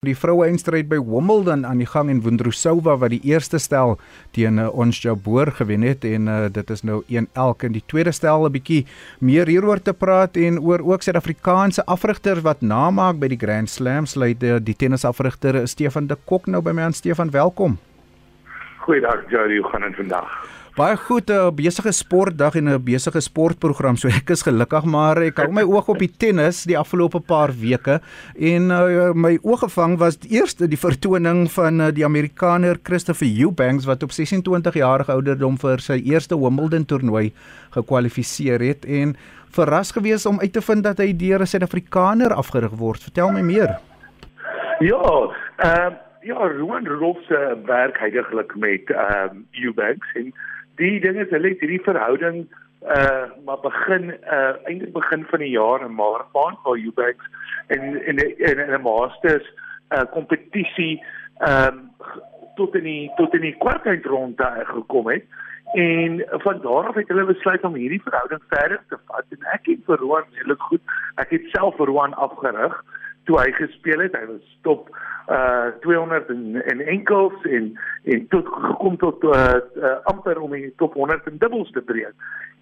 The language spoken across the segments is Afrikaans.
Die vroue eindstryd by Wimbledon aan die gang en Wondrousova wat die eerste stel teen uh, Ons Jabeur gewen het en uh, dit is nou 1-1 in die tweede stel 'n bietjie meer hieroor te praat en oor ook Suid-Afrikaanse afrigters wat namaak by die Grand Slam sluit uh, die tennisafrigter Stefan de Kok nou by my aan Stefan welkom. Goeiedag Jody, hoe gaan dit vandag? Baie goed, 'n uh, besige sportdag en 'n besige sportprogram. So ek is gelukkig, maar ek hou my oog op die tennis die afgelope paar weke en uh, my oog gevang was eerste die vertoning van uh, die Amerikaner Christopher Eubanks wat op 26 jarige ouderdom vir sy eerste Wimbledon toernooi gekwalifiseer het en verras gewees om uit te vind dat hy deur 'n Suid-Afrikaner afgerig word. Vertel my meer. Ja, ehm uh, ja, Rowan Rudolph se werk heidaglik met ehm um, Eubanks en die ding is hulle het hierdie verhouding uh maar begin uh eintlik begin van die jaar in Maart maand waar Ubanks in in in 'n Masters uh kompetisie um tot in die tot in die kwartfinale gekom het. En van daar af het hulle besluit om hierdie verhouding verder te vat. En ek het vir Roan redelik goed ek het self vir Roan afgerig toe hy gespeel het hy was top uh 200 en, en enkels en en tot gekom tot uh, uh amper om die top 100 in dubbels te breek.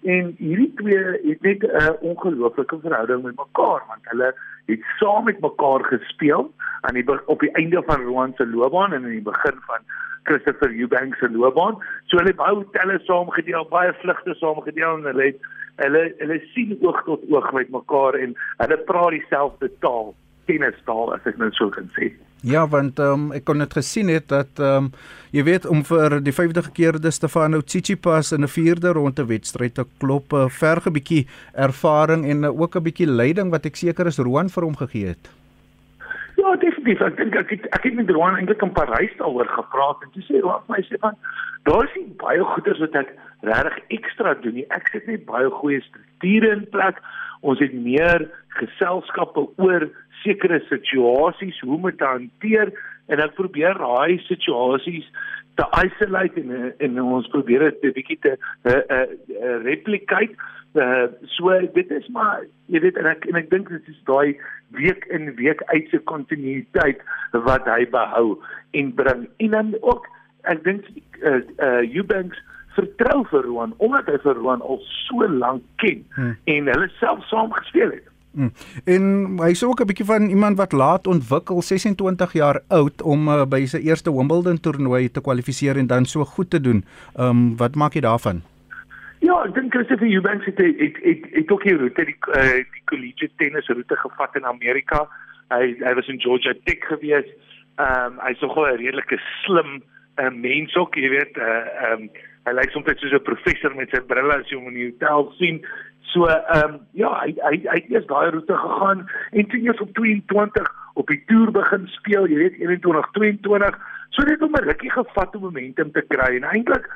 En hierdie twee het net 'n uh, ongelooflike verhouding met mekaar want hulle het saam met mekaar gespeel aan die op die einde van Roan se loopbaan en in die begin van Christopher Eubanks se loopbaan. So hulle het baie hotelle saam gedeel, baie vlugte saam gedeel en hulle het hulle hulle sien oog tot oog met mekaar en hulle praat dieselfde taal tennistaal as ek nou so kan sê. Ja, want um, ek kon dit gesien het dat ehm um, jy weet om vir die 50 keer de Stefano Tsitsipas in 'n vierde ronde wedstryd te klop, 'n uh, verge bietjie ervaring en uh, ook 'n bietjie leiding wat ek seker is Roan vir hom gegee het. Ja, definitief. Ek dink ek het ek het met Roan eintlik in Parys daaroor gepraat en toe sê Roan vir my sê van daar is baie goeders wat ek regtig ekstra doen nie. Ek sit net baie goeie strukture in plek. Ons het meer geselskappe oor sekere situasies hoe om te hanteer en ek probeer daai situasies te isolate en en ons probeer dit 'n bietjie te uh, uh, uh, replicate. Uh, so dit is maar jy weet en ek en ek dink dit is daai week in week uit se kontinuïteit wat hy behou en bring. En dan ook ek dink uh, uh, Eubanks vertrou vir Roan omdat hy vir Roan al so lank ken hmm. en hulle self saam gespeel het. Hmm. En hy sê ook 'n bietjie van iemand wat laat ontwikkel, 26 jaar oud om uh, by sy eerste Wimbledon toernooi te kwalifiseer en dan so goed te doen. Ehm um, wat maak jy daarvan? Ja, ek dink Christopher Eubanks het het het, het ook hier die uh, die collegiate tennis route gevat in Amerika. Hy hy was in Georgia Tech gewees. Ehm um, hy's nogal 'n redelike slim uh, mens ook, jy weet, ehm uh, um, hy lyk soms soos 'n professor met sy brille as jy hom in die hotel sien. So ehm um, ja, hy hy hy het eers daai roete gegaan en toe eers op 22 op die toer begin speel, jy weet 21 22. So net om 'n rukkie gevat om momentum te kry en eintlik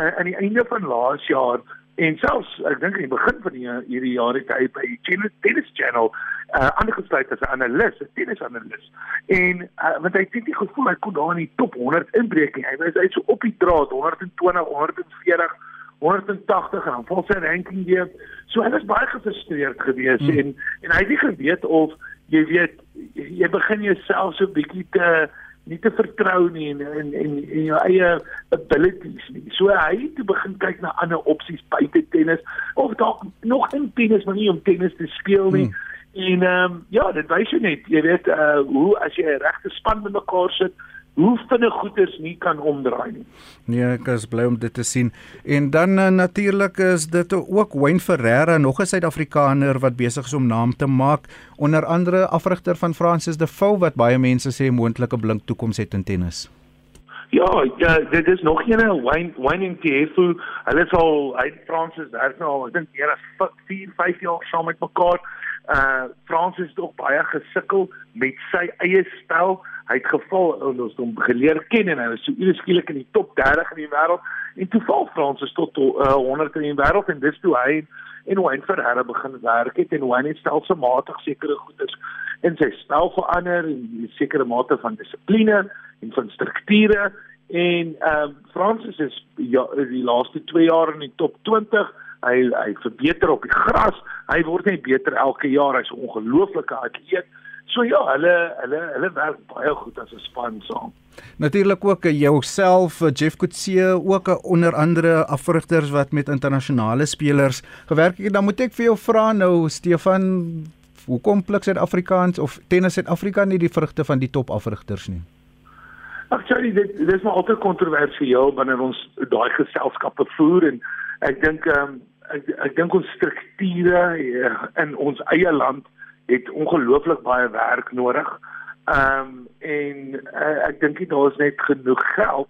uh, aan die einde van laas jaar en selfs ek dink aan die begin van die hierdie jaar het hy by Channel Tennis Channel uh, aangesluit as 'n analis, 'n tennisanalis. En uh, want hy het nie gevoel hy kon daar in die top 100 inbreek nie. Hy was hy so op die draad 120, 140 180 en dan val sy ranking weer. So hy was baie gefrustreerd geweest hmm. en en hy het nie geweet of jy weet jy begin jouself so bietjie te nie te vertrou nie en en en, en jou eie abilities nie. So hy het toe begin kyk na ander opsies buite tennis of dalk nog in tennis maar nie om tennis te speel nie. Hmm. En ehm um, ja, dit wys jy net, jy weet uh hoe as jy 'n regte span met mekaar sit, hoe vinnig goeders nie kan omdraai nie. Nee, ek is bly om dit te sien. En dan uh, natuurlik is dit ook Wayne Ferreira, nog 'n Suid-Afrikaner wat besig is om naam te maak, onder andere afrigter van Francis de Vaux wat baie mense sê moontlike blink toekoms het in tennis. Ja, ja, dit is nog een Wayne Wayne in Tiefu. Hulle is al hy Francis, hy's nou ek dink hier as 4, 5 jaar saam met mekaar. Uh Francis het ook baie gesukkel met sy eie styl hy het geval en ons hom geleer ken en hy was so skielik in die top 30 in die wêreld. En toe val Fransis tot uh, 100 in die wêreld en dis toe hy en Wayne Ferreira begin werk het en Wayne het stelselmatig sekere goeders in sy spel verander en 'n sekere mate van dissipline en van strukture. En ehm uh, Fransis is ja die laaste 2 jaar in die top 20 hy hy verbeter op die gras hy word net beter elke jaar hy's 'n ongelooflike atleet So ja, hulle hulle hulle werk baie goed as 'n span saam. Natuurlik ook eh, jouself eh, Jeff Kutse ook eh, onder andere afrigters wat met internasionale spelers gewerk het. Dan moet ek vir jou vra nou Stefan, hoekom pluk Suid-Afrikaans of tennis Suid-Afrika nie die vrugte van die top afrigters nie? Ag sorry, dit dit is maar altyd kontroversieel wanneer ons daai geselskappe voer en ek dink ehm um, ek ek dink ons strukture in ons eie land het ongelooflik baie werk nodig. Ehm um, en uh, ek dink dit daar is net genoeg geld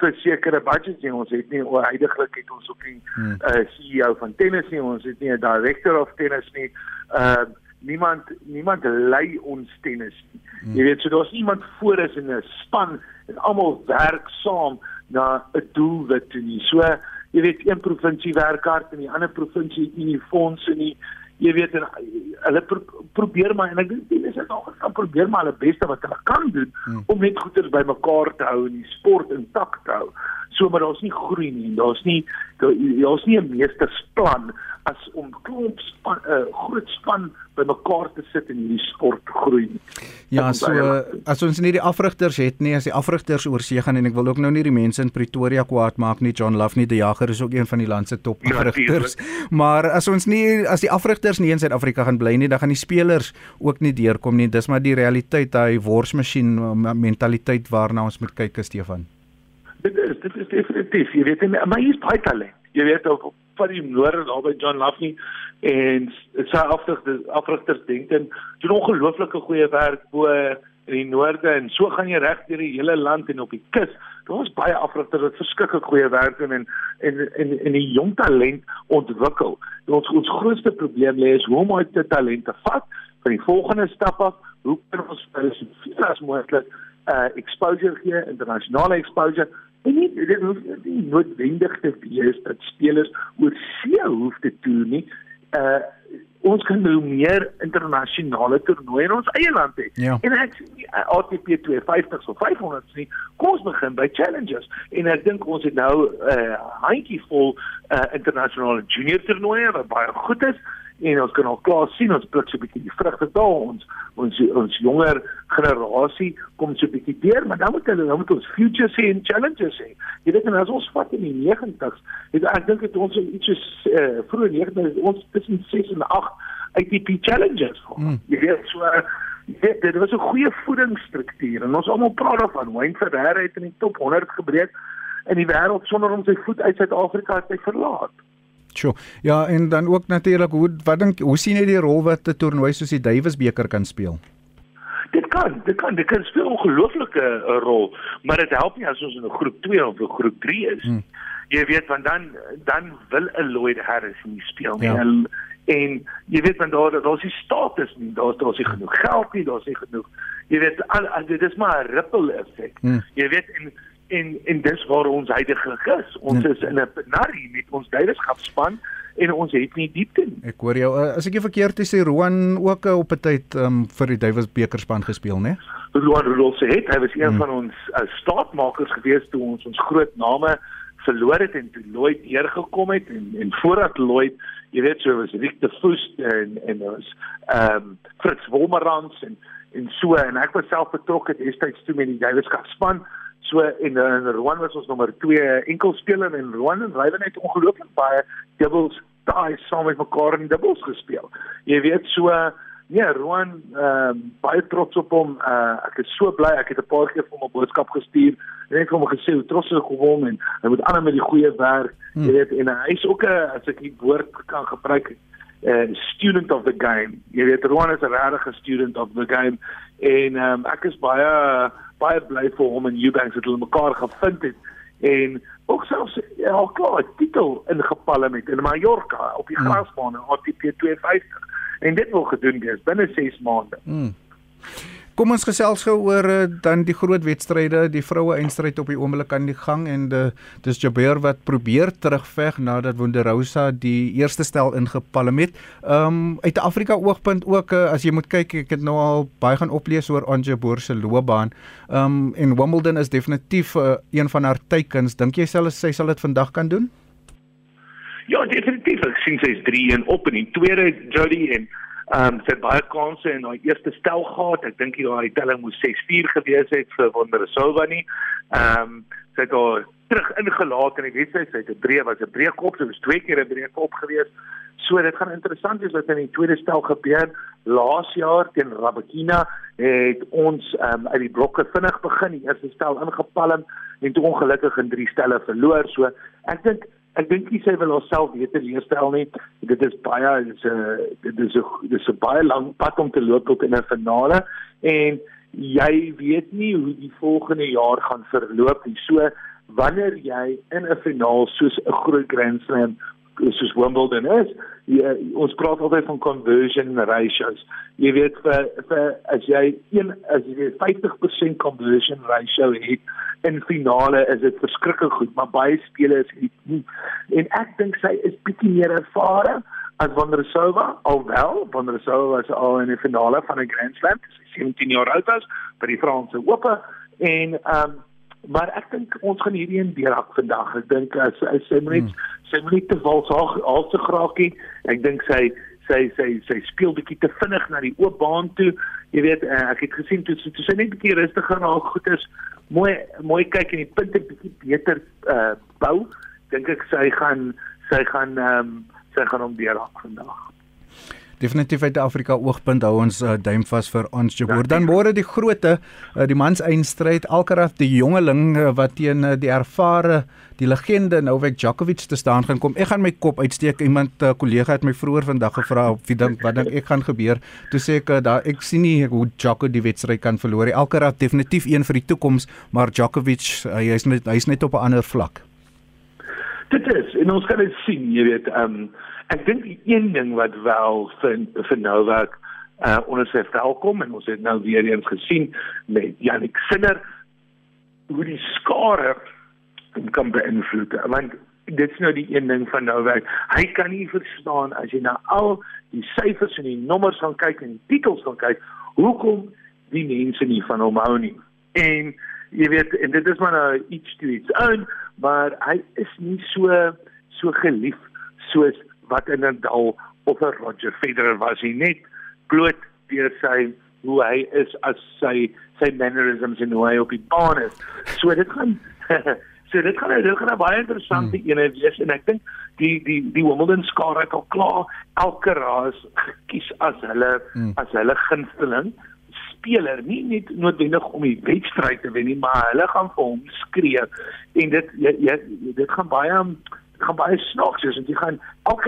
vir sekere budgets nie. Ons het nie heidaglik het ons ook nie 'n hmm. uh, CEO van tennis nie. Ons het nie 'n director of tennis nie. Ehm uh, niemand niemand lei ons tennis nie. Hmm. Jy weet, so daar's iemand voor is in 'n span en almal werk saam na 'n doel wat toe nie. So jy weet, een provinsie werk hard en die ander provinsie het nie fondse nie jy weet en hulle pro probeer maar en ek dink die mense nog kan probeer maar hulle beste wat hulle kan doen hmm. om net goeders bymekaar te hou en die sport intak te hou. So maar daar's nie groei nie. Daar's nie daar's nie 'n meestersplan as om klomp span 'n uh, eh, groot span bymekaar te sit en hierdie sport groei. Ja, so as ons nie die afrigters het nie, as die afrigters oorsee gaan en ek wil ook nou nie die mense in Pretoria kwaad maak nie. John Love nie, die jager is ook een van die land se top ja, afrigters. Ja, maar as ons nie as die afrigters nie in Suid-Afrika gaan bly nie, dan gaan die spelers ook nie deurkom nie. Dis maar die realiteit, daai worsmasjien mentaliteit waarna ons moet kyk, Stefan. Dit is dit is definitief. Jy weet, maar hier is baie talent. Jy weet op van die noorde daar by John Laffey en sy afrigters dink en doen ongelooflike goeie werk bo in die noorde en so gaan jy reg deur die hele land en op die kus. Daar's baie afrigters wat verskriklik goeie werk doen en en en en die jong talent ontwikkel. Ons ons grootste probleem lê is hoe om uit talente vat vir die volgende stap af. Hoe kan ons hulle soveel as moontlik uh exposure gee, internasionale exposure En nie dit hoef nie noodwendig te wees dat spelers oor see hoef te toer nie. Uh ons kan nou meer internasionale toernooie in ons eie land hê. Ja. En ek sê ATP 250 of 500 nie. Kom ons begin by challenges. En ek dink ons het nou 'n uh, handjievol uh, internasionale junior toernooie wat baie goed is en ons kan al klaar sien ons pluk so 'n bietjie die vrugte daar. Ons ons ons jonger generasie kom so 'n bietjie deur maar dan moet hulle dan moet ons future sê en challenges sê jy weet en as ons vat in die 90s het ek dink dit ons iets so uh, vroeg 90s ons tussen 6 en 8 ATP challenges mm. jy weet so uh, dit dit was 'n goeie voedingsstruktuur en ons almal praat daarvan. Wayne Ferreira het in die top 100 gebreek in die wêreld sonder om sy voet uit Suid-Afrika te verlaat Sjoe. Ja, en dan ook natuurlik hoe wat dink hoe sien jy die rol wat 'n toernooi soos die Davis beker kan speel? Dit kan, dit kan, dit kan speel 'n ongelooflike uh, rol, maar dit help nie as ons in 'n groep 2 of 'n groep 3 is. Hmm. Jy weet want dan dan wil 'n Lloyd Harris nie speel nie. Ja. En, en jy weet want daar daar's die status nie, daar's daar's nie genoeg geld nie, daar's nie genoeg. Jy weet al, al dit is maar 'n ripple effek. Hmm. Jy weet en en en dis waar ons huidige is. Ons ja. is in 'n narrie met ons leiderskapspan en ons het nie diepte nie. Ek hoor jou uh, as ek jou verkeerd sê Roan ook uh, op 'n tyd um, vir die Duivels bekerspan gespeel, né? Roan Rudolph sê het, hy was een hmm. van ons uh, staatmakers gewees toe ons ons groot name verloor het en toe Lloyd neergekom het en en voordat Lloyd jy weet so was Rick de Voos en en ons ehm um, Fritz Wolmerans en en so en ek was self betrokke destyds toe met die Duivels span So en en Rowan was ons nommer 2 enkelspeler en Rowan en Ryven het ongelooflik baie dubbels daai saam met mekaar in dubbels gespeel. Jy weet so nee, Rowan ehm uh, baie trots op hom. Uh, ek is so bly ek het 'n paar keer vir hom 'n boodskap gestuur en ek het hom gesê hoe trots ek op hom en hy moet aan met die goeie werk. Hmm. Jy weet en hy is ook 'n as ek die woord kan gebruik 'n uh, student of the game. Jy weet Rowan is 'n regte student of the game en um, ek is baie baie bly vir hom en Eubanks het hulle mekaar gevind het en ook selfs ja klaar 'n titel ingepalle met in Mallorca op die hmm. grasbaan in ATP 250 en dit wil gedoen wees binne 6 maande. Hmm. Kom ons gesels gou oor uh, dan die groot wedstryde, die vroue eindstryd op die oomblik aan die gang en de, dis Jabeur wat probeer terugveg nadat Wonderosa die eerste stel ingepalm het. Um uit Afrika oogpunt ook uh, as jy moet kyk, ek het nou al baie gaan oplees oor Anja Boer se loopbaan. Um en Wimbledon is definitief uh, een van haar teikens. Dink jy self sy sal dit vandag kan doen? Ja, definitief. Ek sien sy is 3-1 op in die tweede Jody en Ehm um, het baie kansse in haar eerste stel gehad. Ek dink die telling moes 6-4 gewees het vir Wondersova nie. Ehm um, sy het haar terug ingelaat in die wedstryd. Sy het 'n breë was 'n breekop, sy was twee keer 'n breekop gewees. So dit gaan interessant wees wat in die tweede stel gebeur. Laas jaar teen Rabakina het ons um, uit die blokke vinnig begin, die eerste stel ingepalm en toe ongelukkig in drie stelle verloor. So ek dink ek dink nie sy wil haarself beter leerstel nie. Dit is baie is 'n dit is 'n dis 'n baie lang pad om te loop tot in 'n finale en jy weet nie hoe die volgende jaar gaan verloop nie. So wanneer jy in 'n finaal soos 'n groot Grand Slam soos Wimbledon is, jy, ons praat altyd van conversion ratios. Jy weet vir vir as jy een as jy 50% conversion ratio het in finale is dit verskriklik goed, maar baie spelers het nie. En ek dink sy is bietjie meer ervare as Wondersova, alwel Wondersova was al in die finale van 'n Grand Slam, sy 17 jaar oud was by die Franse Ope en ehm um, maar ek dink ons gaan hierdie een deurhak vandag. Ek dink as sy sy moet net hmm. sy moet net te vals haar al te graakie. Ek dink sy sy sy sy speel bietjie te vinnig na die oop baan toe. Jy weet, uh, ek het gesien toe toe sy net bietjie rustiger raak, goed is mooi mooi kyk en die punte bietjie beter uh bou. Dink ek sy gaan sy gaan ehm um, sy gaan hom deurhak vandag. Definitief uit Afrika oogpunt hou ons uh, duim vas vir ons Jabor. Dan môre die groote uh, die mans eindstryd Alcaraz die jongeling uh, wat teen uh, die ervare die legende Novak Djokovic te staan gaan kom. Ek gaan my kop uitsteek. Iemand 'n uh, kollega het my vroeër vandag gevra of wie dink wat dink ek gaan gebeur. Toe sê ek uh, daar ek sien nie hoe Djokovic die wedstryd kan verloor nie. Alcaraz definitief een vir die toekoms, maar Djokovic uh, hy's net hy's net op 'n ander vlak. Dit is en ons kan dit sien, jy weet, ehm um, ek dink een ding wat wel vir vir Novak uh onder sy welkom en ons het nou weer eens gesien met Jannik Sinner hoe die skare kan beïnvloed. Want dit is nou die een ding van Novak. Hy kan nie verstaan as jy na al die syfers en die nommers gaan kyk en die titels gaan kyk, hoekom die mense nie van hom hou nie. En jy weet en dit is maar nou iets toe iets oud, maar hy is nie so so gelief soos wat in 'n dal of 'n Roger Federer was hy net bloot deur sy hoe hy is as sy sy mannerisms en hoe hy op die baan is. So dit gaan so dit gaan dit gaan baie interessant hmm. ene wees en ek dink die die die Wimbledon skare het al klaar elke raas gekies as hulle hmm. as hulle gunsteling speler nie net noodwendig om die wedstryd te wen nie maar hulle gaan vir hom skree en dit jy, jy, dit gaan baie gaan baie snaaks wees want jy gaan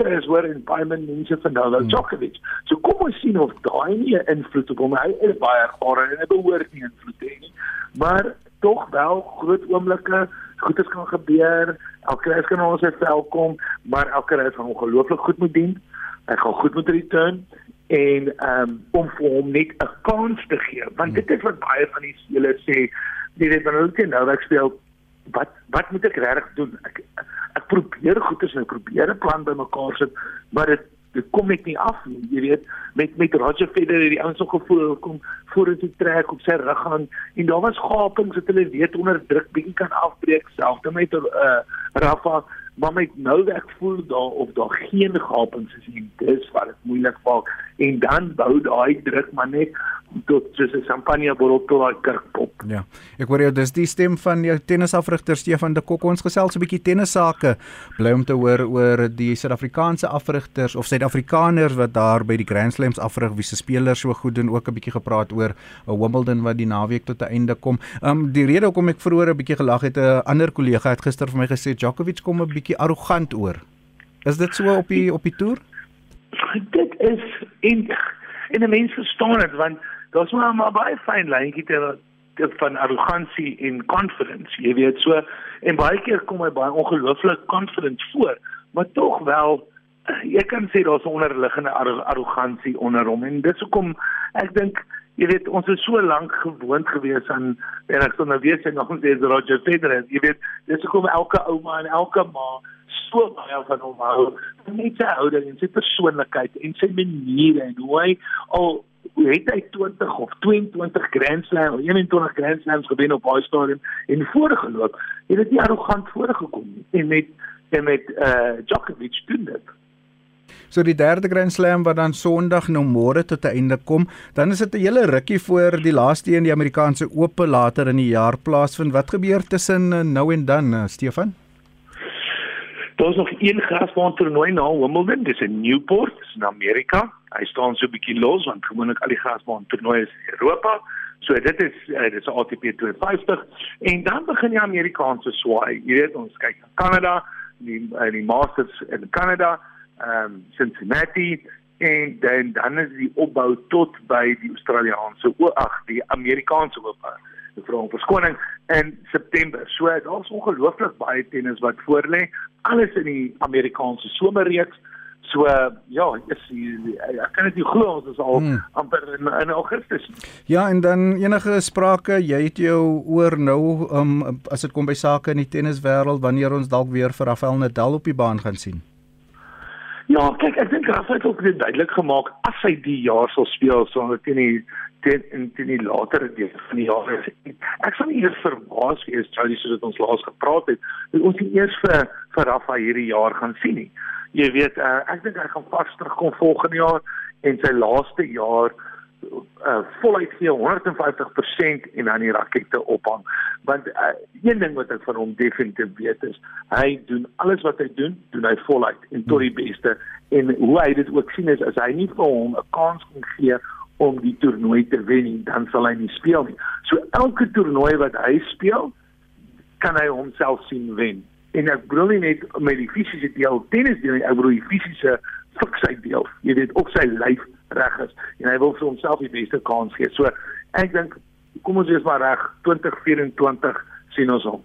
reis hoor en baie mense van nou hmm. Djokovic. So kom ons sien of daai nie 'n invloed op hom hy is baie ervare en hy behoort nie invloed te hê nie. Maar tog wel groot oomblikke, goedes kan gebeur. Reis kan ons welkom, maar reis gaan ongelooflik goed moet dien. Hy gaan goed moet return en um, om vir hom net 'n kans te gee want hmm. dit is wat baie van die spelers sê jy weet wanneer hulle nou ek speel wat wat moet ek regtig doen ek ek probeer goeders en ek probeer 'n plan bymekaar sit, maar dit dit kom net nie af nie. Jy weet, met met Roger Federer die ouens so gevoel kom vorentoe trek op sy rug aan en daar was gapings wat hulle weet onder druk bietjie kan afbreek self. Dan met uh, Rafa maar met nou ek voel daar of daar geen gapings is nie. Dis wat dit moeilik maak en dan bou daai druk maar net tot soos 'n champagne bottel tot 'n kerkpop. Ja. Ek hoor jy dis die stem van jou tennisafrigter Stefan de Kok. Ons gesels 'n bietjie tennissake. Bly om te hoor oor die Suid-Afrikaanse afrigters of Suid-Afrikaners wat daar by die Grand Slams afrig wie se spelers so goed doen. Ook 'n bietjie gepraat oor 'n Wimbledon wat die naweek tot 'n einde kom. Um die rede hoekom ek vroeër 'n bietjie gelag het, 'n ander kollega het gister vir my gesê Djokovic kom 'n bietjie arrogant oor. Is dit so op die op die toer? Dit is en en 'n mens verstaan dit want daar's maar maar baie fyn lyntjie te van arrogansie en confidence jy weet so en baie keer kom hy baie ongelooflik confident voor maar tog wel jy kan sê daar's 'n onderliggende arrogansie onder hom en dis hoekom ek dink jy weet ons is so lank gewoond gewees aan en ek sou nou weet sy nog steeds Roger Federer jy weet dis hoekom elke ouma en elke ma so baie van hom hou net sy houding en sy persoonlikheid en sy maniere en hoe hy al het hy 20 of 22 Grand Slam of 21 Grand Slams gewen op daai stadium en voorgeloop. Het dit nie arrogant voorgekom nie en met en met eh uh, Djokovic doen dit. So die derde Grand Slam wat dan Sondag nou môre tot 'n einde kom, dan is dit 'n hele rukkie voor die laaste een die Amerikaanse Ope later in die jaar plaasvind. Wat gebeur tussen eh, nou en dan, uh, Stefan? Daar's nog een grasbaan toernooi na Wimbledon, dis in Newport, dis in Amerika. Hy staan so 'n bietjie los want gewoonlik al die grasbaan toernooie is in Europa. So dit is uh, dit is ATP 250 en dan begin die Amerikaanse swaai. Jy weet ons kyk na Kanada, die uh, die Masters in Kanada, ehm um, Cincinnati en dan dan is die opbou tot by die Australiese ag die Amerikaanse oop vra om verskoning in September. So daar's ongelooflik baie tennis wat voorlê, alles in die Amerikaanse somerreeks. So ja, is ek kan dit nie glo ons is al hmm. amper in, in Augustus. Ja, en dan enige sprake, jy het jou oor nou um, as dit kom by sake in die tenniswêreld wanneer ons dalk weer vir Rafael Nadal op die baan gaan sien. Ja, kyk, ek dink Rafael het ook net duidelik gemaak as hy die jaar sal speel, sal dit nie teen in teen die latere deel van die jaar is. Ek sal nie eers verbaas wees Charlie soos dit ons laas gepraat het, dat ons nie eers vir vir Rafa hierdie jaar gaan sien nie. Jy weet, uh, ek dink hy gaan vas terugkom volgende jaar en sy laaste jaar uh voluit gee 150% en dan die rakette ophang. Want uh, een ding wat ek van hom definitief weet is, hy doen alles wat hy doen, doen hy voluit en tot die beste. En hoe hy dit ook sien is as hy nie vir hom 'n kans kan gee om die toernooi te wen nie, dan sal hy nie speel nie. So elke toernooi wat hy speel, kan hy homself sien wen. En ek bedoel nie net met die fisiese deel tennis deel, ek bedoel die fisiese fiksheid deel. Jy weet ook sy lyf reg is en hy wil vir homself die beste kans gee. So ek dink kom ons wees maar reg 2024 sien ons hom.